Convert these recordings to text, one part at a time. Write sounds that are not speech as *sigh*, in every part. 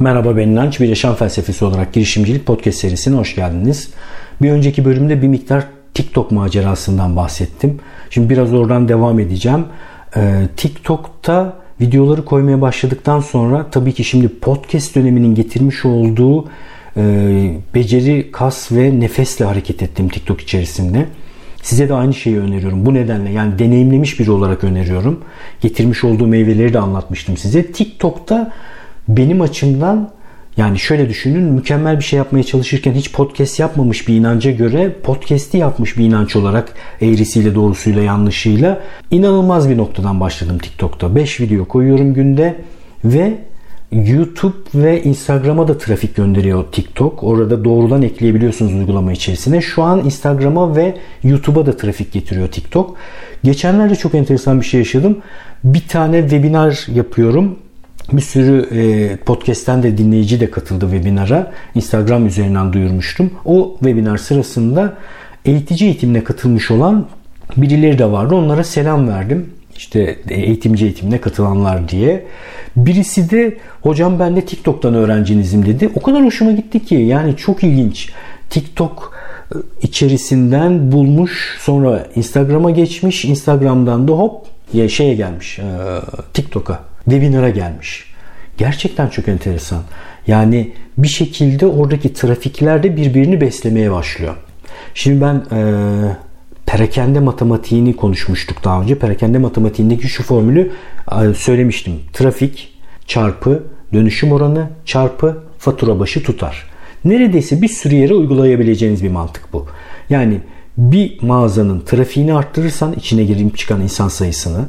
Merhaba ben İnanç. Bir yaşam felsefesi olarak girişimcilik podcast serisine hoş geldiniz. Bir önceki bölümde bir miktar TikTok macerasından bahsettim. Şimdi biraz oradan devam edeceğim. Ee, TikTok'ta videoları koymaya başladıktan sonra tabii ki şimdi podcast döneminin getirmiş olduğu e, beceri, kas ve nefesle hareket ettim TikTok içerisinde. Size de aynı şeyi öneriyorum. Bu nedenle yani deneyimlemiş biri olarak öneriyorum. Getirmiş olduğu meyveleri de anlatmıştım size. TikTok'ta benim açımdan yani şöyle düşünün mükemmel bir şey yapmaya çalışırken hiç podcast yapmamış bir inanca göre podcast'i yapmış bir inanç olarak eğrisiyle doğrusuyla yanlışıyla inanılmaz bir noktadan başladım TikTok'ta. 5 video koyuyorum günde ve YouTube ve Instagram'a da trafik gönderiyor TikTok. Orada doğrudan ekleyebiliyorsunuz uygulama içerisine. Şu an Instagram'a ve YouTube'a da trafik getiriyor TikTok. Geçenlerde çok enteresan bir şey yaşadım. Bir tane webinar yapıyorum bir sürü e, podcast'ten de dinleyici de katıldı webinara. Instagram üzerinden duyurmuştum. O webinar sırasında eğitici eğitimine katılmış olan birileri de vardı. Onlara selam verdim. İşte eğitimci eğitimine katılanlar diye. Birisi de hocam ben de TikTok'tan öğrencinizim dedi. O kadar hoşuma gitti ki yani çok ilginç. TikTok e, içerisinden bulmuş sonra Instagram'a geçmiş. Instagram'dan da hop şeye gelmiş e, TikTok'a webinara gelmiş. Gerçekten çok enteresan. Yani bir şekilde oradaki trafikler de birbirini beslemeye başlıyor. Şimdi ben e, perakende matematiğini konuşmuştuk daha önce. Perakende matematiğindeki şu formülü e, söylemiştim. Trafik çarpı dönüşüm oranı çarpı fatura başı tutar. Neredeyse bir sürü yere uygulayabileceğiniz bir mantık bu. Yani bir mağazanın trafiğini arttırırsan içine girip çıkan insan sayısını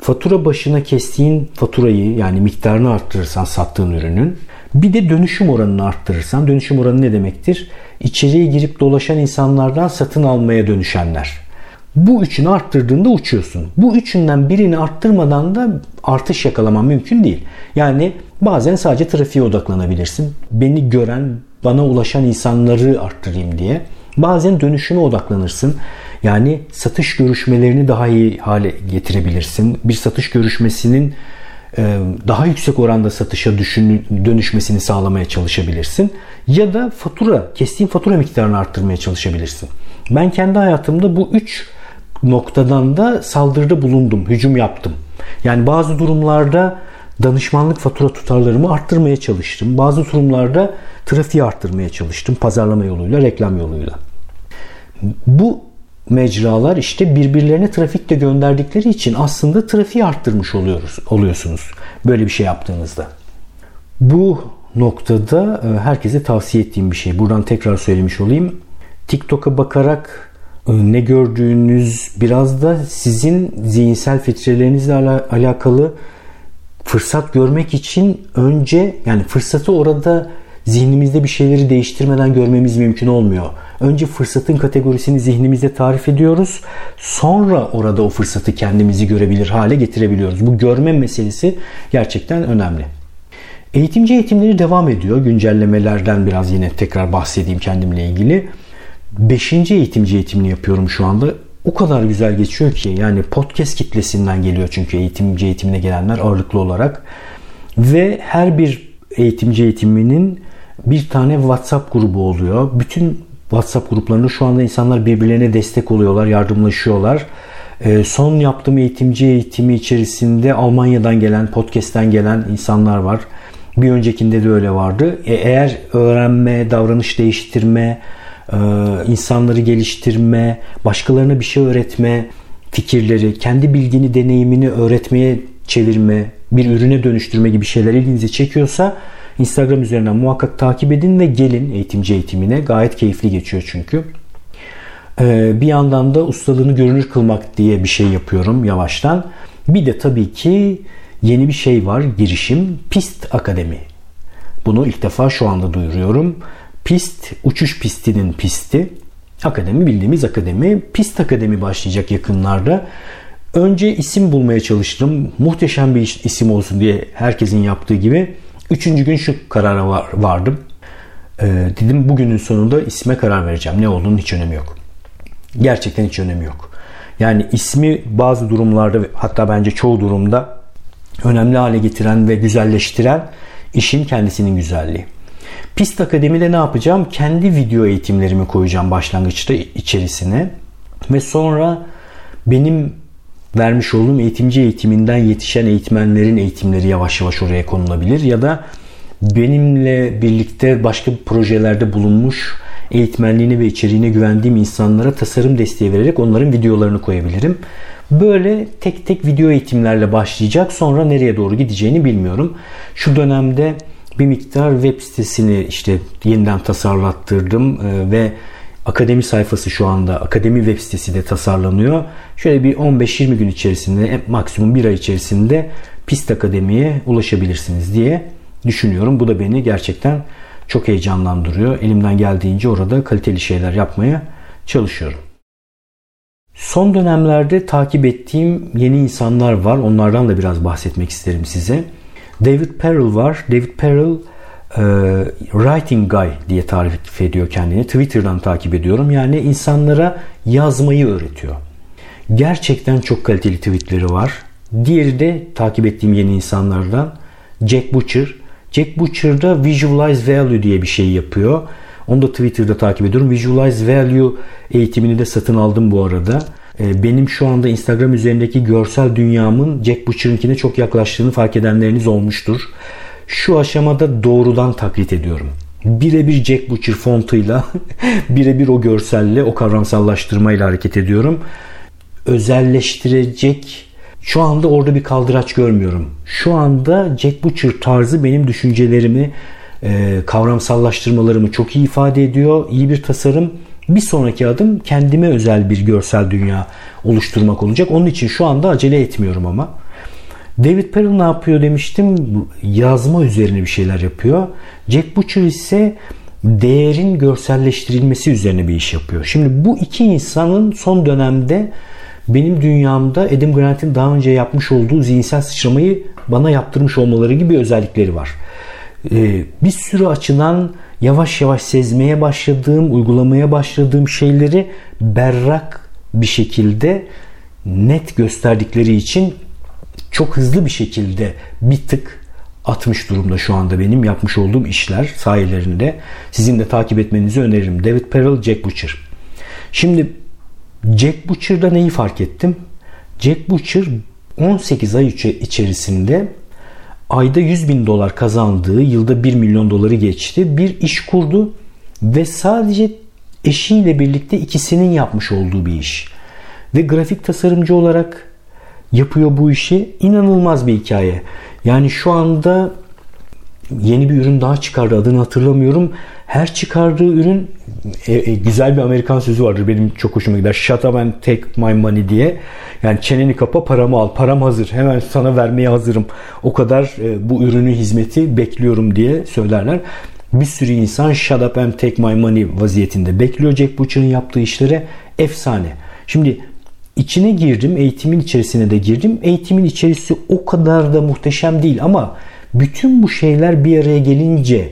fatura başına kestiğin faturayı yani miktarını arttırırsan sattığın ürünün bir de dönüşüm oranını arttırırsan dönüşüm oranı ne demektir? İçeriye girip dolaşan insanlardan satın almaya dönüşenler. Bu üçünü arttırdığında uçuyorsun. Bu üçünden birini arttırmadan da artış yakalaman mümkün değil. Yani bazen sadece trafiğe odaklanabilirsin. Beni gören, bana ulaşan insanları arttırayım diye. Bazen dönüşüme odaklanırsın. Yani satış görüşmelerini daha iyi hale getirebilirsin. Bir satış görüşmesinin e, daha yüksek oranda satışa dönüşmesini sağlamaya çalışabilirsin. Ya da fatura, kestiğin fatura miktarını arttırmaya çalışabilirsin. Ben kendi hayatımda bu üç noktadan da saldırıda bulundum, hücum yaptım. Yani bazı durumlarda danışmanlık fatura tutarlarımı arttırmaya çalıştım. Bazı durumlarda trafiği arttırmaya çalıştım pazarlama yoluyla, reklam yoluyla. Bu mecralar işte birbirlerine trafik de gönderdikleri için aslında trafiği arttırmış oluyoruz, oluyorsunuz böyle bir şey yaptığınızda. Bu noktada e, herkese tavsiye ettiğim bir şey. Buradan tekrar söylemiş olayım. TikTok'a bakarak e, ne gördüğünüz biraz da sizin zihinsel filtrelerinizle alakalı fırsat görmek için önce yani fırsatı orada zihnimizde bir şeyleri değiştirmeden görmemiz mümkün olmuyor. Önce fırsatın kategorisini zihnimizde tarif ediyoruz. Sonra orada o fırsatı kendimizi görebilir hale getirebiliyoruz. Bu görme meselesi gerçekten önemli. Eğitimci eğitimleri devam ediyor. Güncellemelerden biraz yine tekrar bahsedeyim kendimle ilgili. Beşinci eğitimci eğitimini yapıyorum şu anda. O kadar güzel geçiyor ki yani podcast kitlesinden geliyor çünkü eğitimci eğitimine gelenler ağırlıklı olarak. Ve her bir eğitimci eğitiminin bir tane WhatsApp grubu oluyor. Bütün WhatsApp gruplarında şu anda insanlar birbirlerine destek oluyorlar, yardımlaşıyorlar. E, son yaptığım eğitimci eğitimi içerisinde Almanya'dan gelen, podcast'ten gelen insanlar var. Bir öncekinde de öyle vardı. E, eğer öğrenme, davranış değiştirme, e, insanları geliştirme, başkalarına bir şey öğretme fikirleri, kendi bilgini, deneyimini öğretmeye çevirme, bir ürüne dönüştürme gibi şeyler ilginizi çekiyorsa Instagram üzerinden muhakkak takip edin ve gelin eğitimci eğitimine. Gayet keyifli geçiyor çünkü. Ee, bir yandan da ustalığını görünür kılmak diye bir şey yapıyorum yavaştan. Bir de tabii ki yeni bir şey var girişim Pist Akademi. Bunu ilk defa şu anda duyuruyorum. Pist, uçuş pistinin pisti. Akademi bildiğimiz akademi. Pist Akademi başlayacak yakınlarda. Önce isim bulmaya çalıştım. Muhteşem bir isim olsun diye herkesin yaptığı gibi. Üçüncü gün şu karara var, vardım. Ee, dedim bugünün sonunda isme karar vereceğim. Ne olduğunun hiç önemi yok. Gerçekten hiç önemi yok. Yani ismi bazı durumlarda hatta bence çoğu durumda önemli hale getiren ve güzelleştiren işin kendisinin güzelliği. Pist Akademi'de ne yapacağım? Kendi video eğitimlerimi koyacağım başlangıçta içerisine. Ve sonra benim vermiş olduğum eğitimci eğitiminden yetişen eğitmenlerin eğitimleri yavaş yavaş oraya konulabilir. Ya da benimle birlikte başka projelerde bulunmuş eğitmenliğine ve içeriğine güvendiğim insanlara tasarım desteği vererek onların videolarını koyabilirim. Böyle tek tek video eğitimlerle başlayacak. Sonra nereye doğru gideceğini bilmiyorum. Şu dönemde bir miktar web sitesini işte yeniden tasarlattırdım e, ve akademi sayfası şu anda akademi web sitesi de tasarlanıyor. Şöyle bir 15-20 gün içerisinde maksimum bir ay içerisinde Pist Akademi'ye ulaşabilirsiniz diye düşünüyorum. Bu da beni gerçekten çok heyecanlandırıyor. Elimden geldiğince orada kaliteli şeyler yapmaya çalışıyorum. Son dönemlerde takip ettiğim yeni insanlar var. Onlardan da biraz bahsetmek isterim size. David Perel var. David Perel e, Writing Guy diye tarif ediyor kendini. Twitter'dan takip ediyorum. Yani insanlara yazmayı öğretiyor. Gerçekten çok kaliteli tweetleri var. Diğeri de takip ettiğim yeni insanlardan Jack Butcher. Jack Butcher da Visualize Value diye bir şey yapıyor. Onu da Twitter'da takip ediyorum. Visualize Value eğitimini de satın aldım bu arada. Ee, benim şu anda Instagram üzerindeki görsel dünyamın Jack Butcher'ınkine çok yaklaştığını fark edenleriniz olmuştur. Şu aşamada doğrudan taklit ediyorum. Birebir Jack Butcher fontuyla, *laughs* birebir o görselle, o kavramsallaştırmayla hareket ediyorum. Özelleştirecek şu anda orada bir kaldıraç görmüyorum. Şu anda Jack Butcher tarzı benim düşüncelerimi, e, kavramsallaştırmalarımı çok iyi ifade ediyor. İyi bir tasarım. Bir sonraki adım kendime özel bir görsel dünya oluşturmak olacak. Onun için şu anda acele etmiyorum ama. David Perel ne yapıyor demiştim. Yazma üzerine bir şeyler yapıyor. Jack Butcher ise değerin görselleştirilmesi üzerine bir iş yapıyor. Şimdi bu iki insanın son dönemde benim dünyamda Adam Grant'in daha önce yapmış olduğu zihinsel sıçramayı bana yaptırmış olmaları gibi özellikleri var. Ee, bir sürü açıdan yavaş yavaş sezmeye başladığım, uygulamaya başladığım şeyleri berrak bir şekilde net gösterdikleri için çok hızlı bir şekilde bir tık atmış durumda şu anda benim yapmış olduğum işler sayelerinde. Sizin de takip etmenizi öneririm. David Perel, Jack Butcher. Şimdi Jack Butcher'da neyi fark ettim? Jack Butcher 18 ay içerisinde ayda 100 bin dolar kazandığı, yılda 1 milyon doları geçti. Bir iş kurdu ve sadece eşiyle birlikte ikisinin yapmış olduğu bir iş. Ve grafik tasarımcı olarak yapıyor bu işi. İnanılmaz bir hikaye. Yani şu anda yeni bir ürün daha çıkardı adını hatırlamıyorum. Her çıkardığı ürün e, e, güzel bir Amerikan sözü vardır benim çok hoşuma gider. Shut up and take my money diye. Yani çeneni kapa paramı al. Param hazır. Hemen sana vermeye hazırım. O kadar e, bu ürünü hizmeti bekliyorum diye söylerler. Bir sürü insan shut up and take my money vaziyetinde bekliyor Jack Butcher'ın yaptığı işlere. Efsane. Şimdi içine girdim. Eğitimin içerisine de girdim. Eğitimin içerisi o kadar da muhteşem değil ama bütün bu şeyler bir araya gelince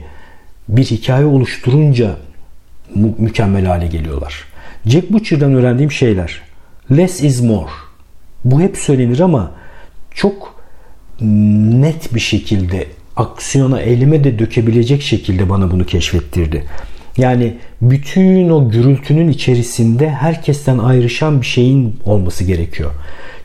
bir hikaye oluşturunca mü- mükemmel hale geliyorlar. Jack Butcher'dan öğrendiğim şeyler. Less is more. Bu hep söylenir ama çok net bir şekilde aksiyona, elime de dökebilecek şekilde bana bunu keşfettirdi. Yani bütün o gürültünün içerisinde herkesten ayrışan bir şeyin olması gerekiyor.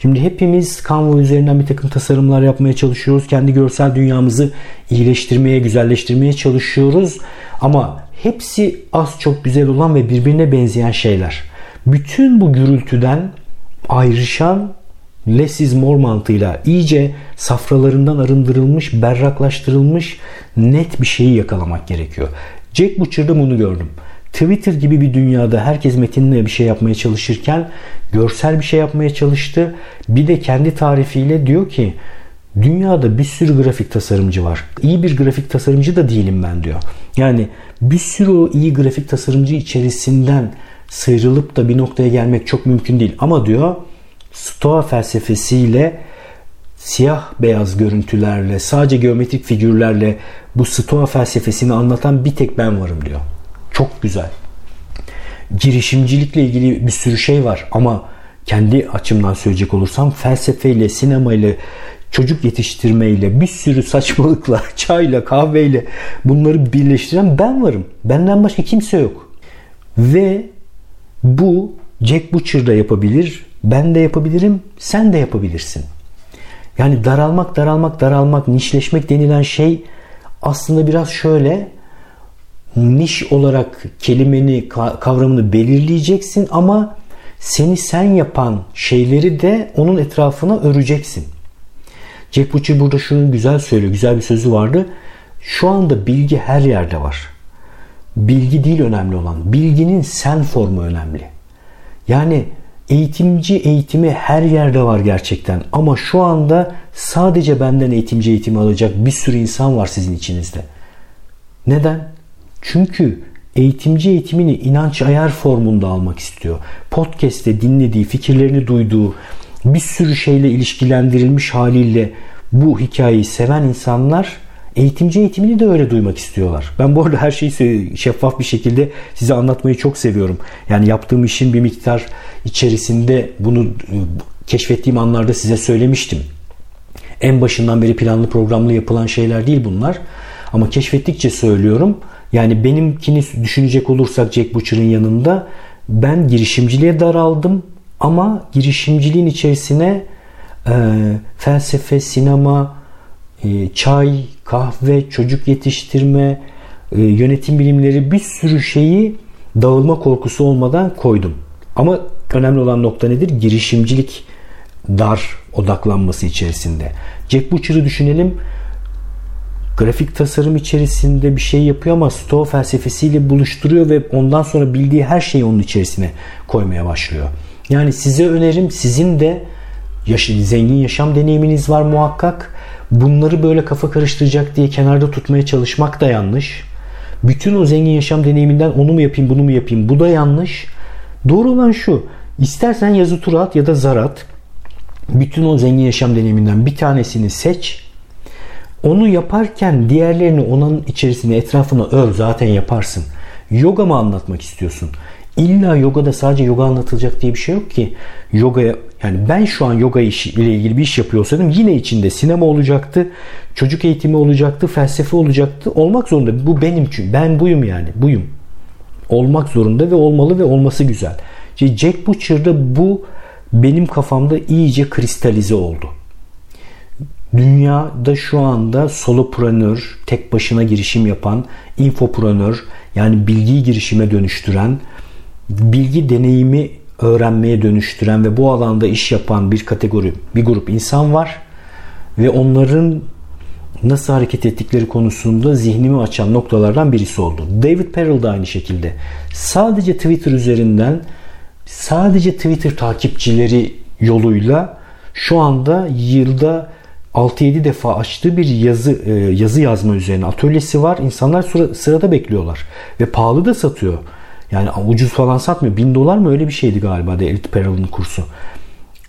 Şimdi hepimiz Canva üzerinden bir takım tasarımlar yapmaya çalışıyoruz. Kendi görsel dünyamızı iyileştirmeye, güzelleştirmeye çalışıyoruz. Ama hepsi az çok güzel olan ve birbirine benzeyen şeyler. Bütün bu gürültüden ayrışan less is more mantığıyla iyice safralarından arındırılmış, berraklaştırılmış net bir şeyi yakalamak gerekiyor. Jack Butcher'da bunu gördüm. Twitter gibi bir dünyada herkes metinle bir şey yapmaya çalışırken görsel bir şey yapmaya çalıştı. Bir de kendi tarifiyle diyor ki dünyada bir sürü grafik tasarımcı var. İyi bir grafik tasarımcı da değilim ben diyor. Yani bir sürü o iyi grafik tasarımcı içerisinden sıyrılıp da bir noktaya gelmek çok mümkün değil. Ama diyor Stoa felsefesiyle siyah beyaz görüntülerle sadece geometrik figürlerle bu Stoa felsefesini anlatan bir tek ben varım diyor. Çok güzel. Girişimcilikle ilgili bir sürü şey var ama kendi açımdan söyleyecek olursam felsefeyle, sinemayla çocuk yetiştirmeyle, bir sürü saçmalıkla, *laughs* çayla, kahveyle bunları birleştiren ben varım. Benden başka kimse yok. Ve bu Jack Butcher da yapabilir, ben de yapabilirim, sen de yapabilirsin. Yani daralmak, daralmak, daralmak, nişleşmek denilen şey aslında biraz şöyle niş olarak kelimeni, kavramını belirleyeceksin ama seni sen yapan şeyleri de onun etrafına öreceksin. Jack Butcher burada şunu güzel söylüyor. Güzel bir sözü vardı. Şu anda bilgi her yerde var. Bilgi değil önemli olan. Bilginin sen formu önemli. Yani eğitimci eğitimi her yerde var gerçekten. Ama şu anda sadece benden eğitimci eğitimi alacak bir sürü insan var sizin içinizde. Neden? Çünkü eğitimci eğitimini inanç ayar formunda almak istiyor. Podcast'te dinlediği, fikirlerini duyduğu, bir sürü şeyle ilişkilendirilmiş haliyle bu hikayeyi seven insanlar eğitimci eğitimini de öyle duymak istiyorlar. Ben bu arada her şeyi şeffaf bir şekilde size anlatmayı çok seviyorum. Yani yaptığım işin bir miktar içerisinde bunu e, keşfettiğim anlarda size söylemiştim. En başından beri planlı programlı yapılan şeyler değil bunlar. Ama keşfettikçe söylüyorum. Yani benimkini düşünecek olursak Jack Butcher'ın yanında ben girişimciliğe daraldım ama girişimciliğin içerisine e, felsefe, sinema, çay, kahve, çocuk yetiştirme, e, yönetim bilimleri bir sürü şeyi dağılma korkusu olmadan koydum. Ama önemli olan nokta nedir? Girişimcilik dar odaklanması içerisinde. Jack Butcher'ı düşünelim grafik tasarım içerisinde bir şey yapıyor ama Stoa felsefesiyle buluşturuyor ve ondan sonra bildiği her şeyi onun içerisine koymaya başlıyor. Yani size önerim sizin de yaş zengin yaşam deneyiminiz var muhakkak. Bunları böyle kafa karıştıracak diye kenarda tutmaya çalışmak da yanlış. Bütün o zengin yaşam deneyiminden onu mu yapayım bunu mu yapayım bu da yanlış. Doğru olan şu. İstersen yazı tura at ya da zar at. Bütün o zengin yaşam deneyiminden bir tanesini seç onu yaparken diğerlerini onun içerisine etrafına ör zaten yaparsın. Yoga mı anlatmak istiyorsun? İlla yogada sadece yoga anlatılacak diye bir şey yok ki. Yoga yani ben şu an yoga işi ile ilgili bir iş yapıyor yine içinde sinema olacaktı, çocuk eğitimi olacaktı, felsefe olacaktı. Olmak zorunda. Bu benim için. Ben buyum yani. Buyum. Olmak zorunda ve olmalı ve olması güzel. İşte Jack Butcher'da bu benim kafamda iyice kristalize oldu. Dünyada şu anda soloprenör, tek başına girişim yapan, infoprenör yani bilgiyi girişime dönüştüren, bilgi deneyimi öğrenmeye dönüştüren ve bu alanda iş yapan bir kategori, bir grup insan var ve onların nasıl hareket ettikleri konusunda zihnimi açan noktalardan birisi oldu. David Perel de aynı şekilde. Sadece Twitter üzerinden sadece Twitter takipçileri yoluyla şu anda yılda 6-7 defa açtığı bir yazı e, yazı yazma üzerine atölyesi var. İnsanlar sıra, sırada bekliyorlar. Ve pahalı da satıyor. Yani ucuz falan satmıyor. 1000 dolar mı öyle bir şeydi galiba David Perel'in kursu.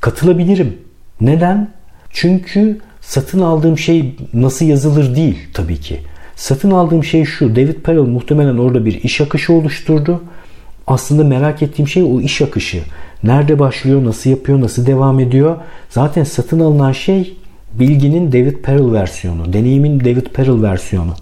Katılabilirim. Neden? Çünkü satın aldığım şey nasıl yazılır değil tabii ki. Satın aldığım şey şu. David Perel muhtemelen orada bir iş akışı oluşturdu. Aslında merak ettiğim şey o iş akışı. Nerede başlıyor, nasıl yapıyor, nasıl devam ediyor. Zaten satın alınan şey bilginin David Perel versiyonu, deneyimin David Perel versiyonu.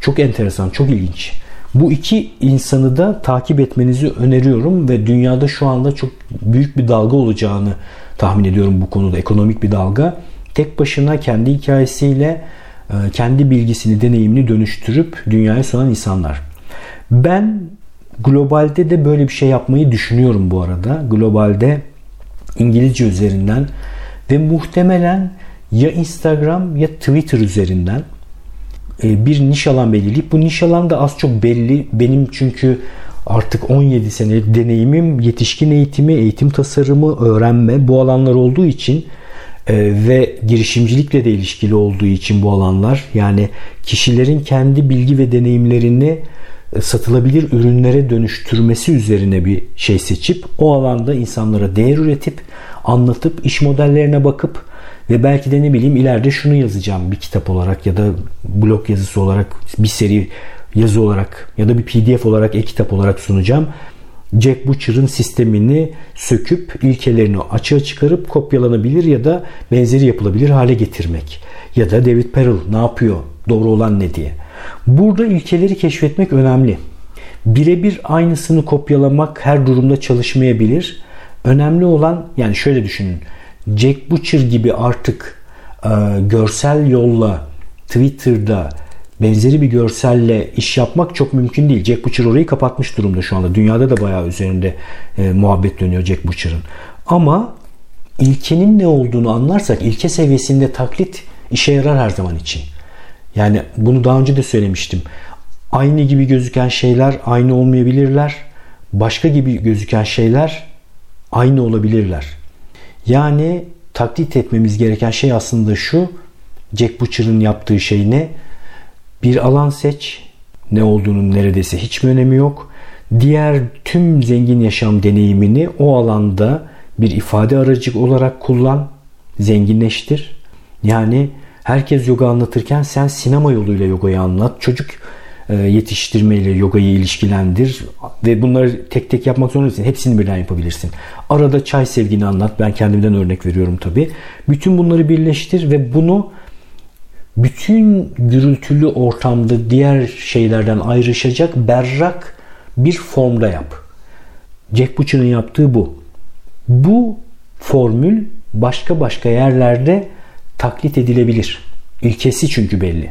Çok enteresan, çok ilginç. Bu iki insanı da takip etmenizi öneriyorum ve dünyada şu anda çok büyük bir dalga olacağını tahmin ediyorum bu konuda. Ekonomik bir dalga. Tek başına kendi hikayesiyle e, kendi bilgisini, deneyimini dönüştürüp dünyaya sunan insanlar. Ben globalde de böyle bir şey yapmayı düşünüyorum bu arada. Globalde İngilizce üzerinden ve muhtemelen ya Instagram ya Twitter üzerinden bir niş alan belirleyip bu niş alan da az çok belli. Benim çünkü artık 17 sene deneyimim yetişkin eğitimi, eğitim tasarımı, öğrenme bu alanlar olduğu için e, ve girişimcilikle de ilişkili olduğu için bu alanlar yani kişilerin kendi bilgi ve deneyimlerini e, satılabilir ürünlere dönüştürmesi üzerine bir şey seçip o alanda insanlara değer üretip anlatıp iş modellerine bakıp ve belki de ne bileyim ileride şunu yazacağım bir kitap olarak ya da blog yazısı olarak bir seri yazı olarak ya da bir pdf olarak e-kitap olarak sunacağım. Jack Butcher'ın sistemini söküp ilkelerini açığa çıkarıp kopyalanabilir ya da benzeri yapılabilir hale getirmek. Ya da David Perel ne yapıyor? Doğru olan ne diye. Burada ilkeleri keşfetmek önemli. Birebir aynısını kopyalamak her durumda çalışmayabilir. Önemli olan yani şöyle düşünün. Jack Butcher gibi artık e, görsel yolla Twitter'da benzeri bir görselle iş yapmak çok mümkün değil. Jack Butcher orayı kapatmış durumda şu anda. Dünyada da bayağı üzerinde e, muhabbet dönüyor Jack Butcher'ın. Ama ilkenin ne olduğunu anlarsak ilke seviyesinde taklit işe yarar her zaman için. Yani bunu daha önce de söylemiştim. Aynı gibi gözüken şeyler aynı olmayabilirler. Başka gibi gözüken şeyler aynı olabilirler. Yani taklit etmemiz gereken şey aslında şu. Jack Butcher'ın yaptığı şey ne? Bir alan seç. Ne olduğunun neredeyse hiçbir önemi yok. Diğer tüm zengin yaşam deneyimini o alanda bir ifade aracı olarak kullan. Zenginleştir. Yani herkes yoga anlatırken sen sinema yoluyla yogayı anlat. Çocuk yetiştirmeyle yogayı ilişkilendir ve bunları tek tek yapmak zorunda değilsin. Hepsini birden yapabilirsin. Arada çay sevgini anlat. Ben kendimden örnek veriyorum tabi. Bütün bunları birleştir ve bunu bütün gürültülü ortamda diğer şeylerden ayrışacak berrak bir formda yap. Jack Butcher'ın yaptığı bu. Bu formül başka başka yerlerde taklit edilebilir. İlkesi çünkü belli.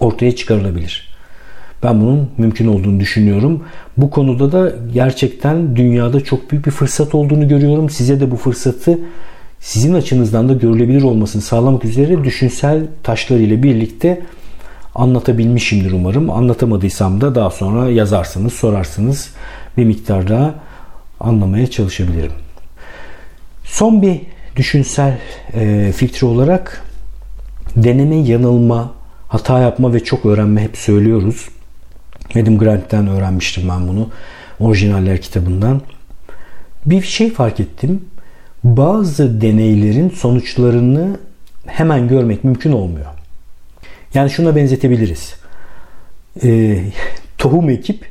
Ortaya çıkarılabilir. Ben bunun mümkün olduğunu düşünüyorum. Bu konuda da gerçekten dünyada çok büyük bir fırsat olduğunu görüyorum. Size de bu fırsatı sizin açınızdan da görülebilir olmasını sağlamak üzere düşünsel taşlar ile birlikte anlatabilmişimdir umarım. Anlatamadıysam da daha sonra yazarsınız, sorarsınız. Bir miktar daha anlamaya çalışabilirim. Son bir düşünsel e, filtre olarak deneme, yanılma, hata yapma ve çok öğrenme hep söylüyoruz. Adam Grant'ten öğrenmiştim ben bunu. Orijinaller kitabından. Bir şey fark ettim bazı deneylerin sonuçlarını hemen görmek mümkün olmuyor. Yani şuna benzetebiliriz. Ee, *laughs* tohum ekip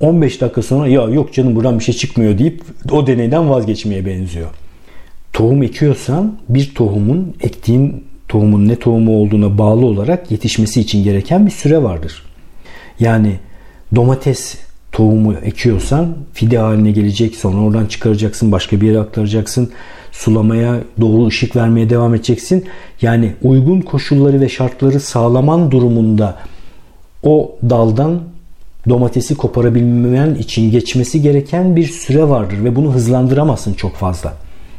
15 dakika sonra ya yok canım buradan bir şey çıkmıyor deyip o deneyden vazgeçmeye benziyor. Tohum ekiyorsan bir tohumun ektiğin tohumun ne tohumu olduğuna bağlı olarak yetişmesi için gereken bir süre vardır. Yani domates tohumu ekiyorsan fide haline gelecek sonra oradan çıkaracaksın başka bir yere aktaracaksın sulamaya, doğru ışık vermeye devam edeceksin. Yani uygun koşulları ve şartları sağlaman durumunda o daldan domatesi koparabilmen için geçmesi gereken bir süre vardır ve bunu hızlandıramazsın çok fazla.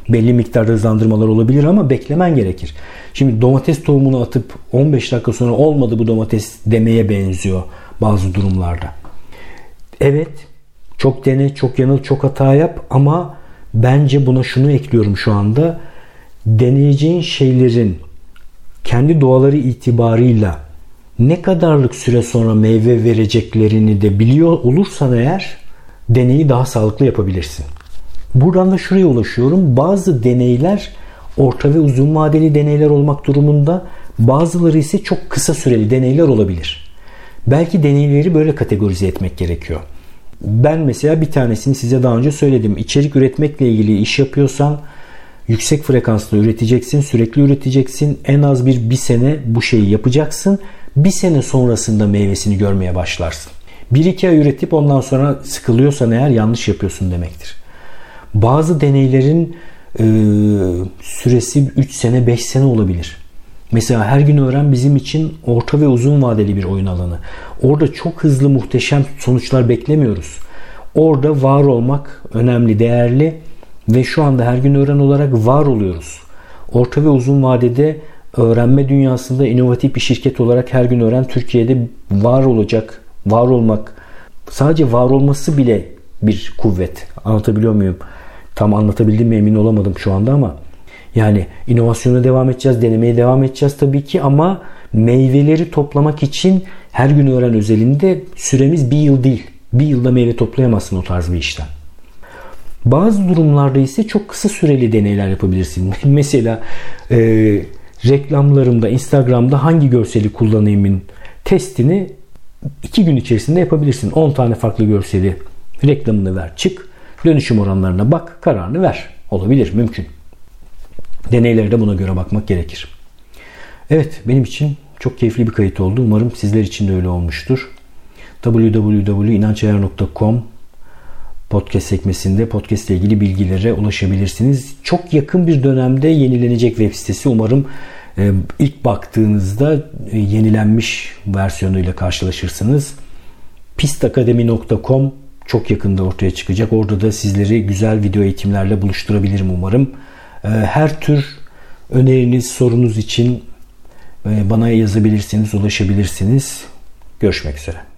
Belli miktarda hızlandırmalar olabilir ama beklemen gerekir. Şimdi domates tohumunu atıp 15 dakika sonra olmadı bu domates demeye benziyor bazı durumlarda. Evet çok dene, çok yanıl, çok hata yap ama Bence buna şunu ekliyorum şu anda. Deneyeceğin şeylerin kendi doğaları itibarıyla ne kadarlık süre sonra meyve vereceklerini de biliyor olursan eğer deneyi daha sağlıklı yapabilirsin. Buradan da şuraya ulaşıyorum. Bazı deneyler orta ve uzun vadeli deneyler olmak durumunda bazıları ise çok kısa süreli deneyler olabilir. Belki deneyleri böyle kategorize etmek gerekiyor. Ben mesela bir tanesini size daha önce söyledim. İçerik üretmekle ilgili iş yapıyorsan yüksek frekanslı üreteceksin, sürekli üreteceksin. En az bir bir sene bu şeyi yapacaksın. Bir sene sonrasında meyvesini görmeye başlarsın. Bir iki ay üretip ondan sonra sıkılıyorsan eğer yanlış yapıyorsun demektir. Bazı deneylerin e, süresi 3 sene 5 sene olabilir. Mesela her gün öğren bizim için orta ve uzun vadeli bir oyun alanı. Orada çok hızlı muhteşem sonuçlar beklemiyoruz. Orada var olmak önemli, değerli ve şu anda her gün öğren olarak var oluyoruz. Orta ve uzun vadede öğrenme dünyasında inovatif bir şirket olarak her gün öğren Türkiye'de var olacak, var olmak sadece var olması bile bir kuvvet. Anlatabiliyor muyum? Tam anlatabildim mi emin olamadım şu anda ama yani inovasyona devam edeceğiz, denemeye devam edeceğiz tabii ki ama meyveleri toplamak için her gün öğren özelinde süremiz bir yıl değil. Bir yılda meyve toplayamazsın o tarz bir işten. Bazı durumlarda ise çok kısa süreli deneyler yapabilirsin. *laughs* Mesela e, reklamlarımda, Instagram'da hangi görseli kullanayımın testini iki gün içerisinde yapabilirsin. 10 tane farklı görseli Reklamını ver çık. Dönüşüm oranlarına bak kararını ver. Olabilir mümkün. Deneylere buna göre bakmak gerekir. Evet benim için çok keyifli bir kayıt oldu. Umarım sizler için de öyle olmuştur. www.inançayar.com podcast sekmesinde podcast ile ilgili bilgilere ulaşabilirsiniz. Çok yakın bir dönemde yenilenecek web sitesi. Umarım e, ilk baktığınızda e, yenilenmiş versiyonuyla karşılaşırsınız. pistakademi.com çok yakında ortaya çıkacak. Orada da sizleri güzel video eğitimlerle buluşturabilirim umarım. E, her tür öneriniz, sorunuz için bana yazabilirsiniz, ulaşabilirsiniz. Görüşmek üzere.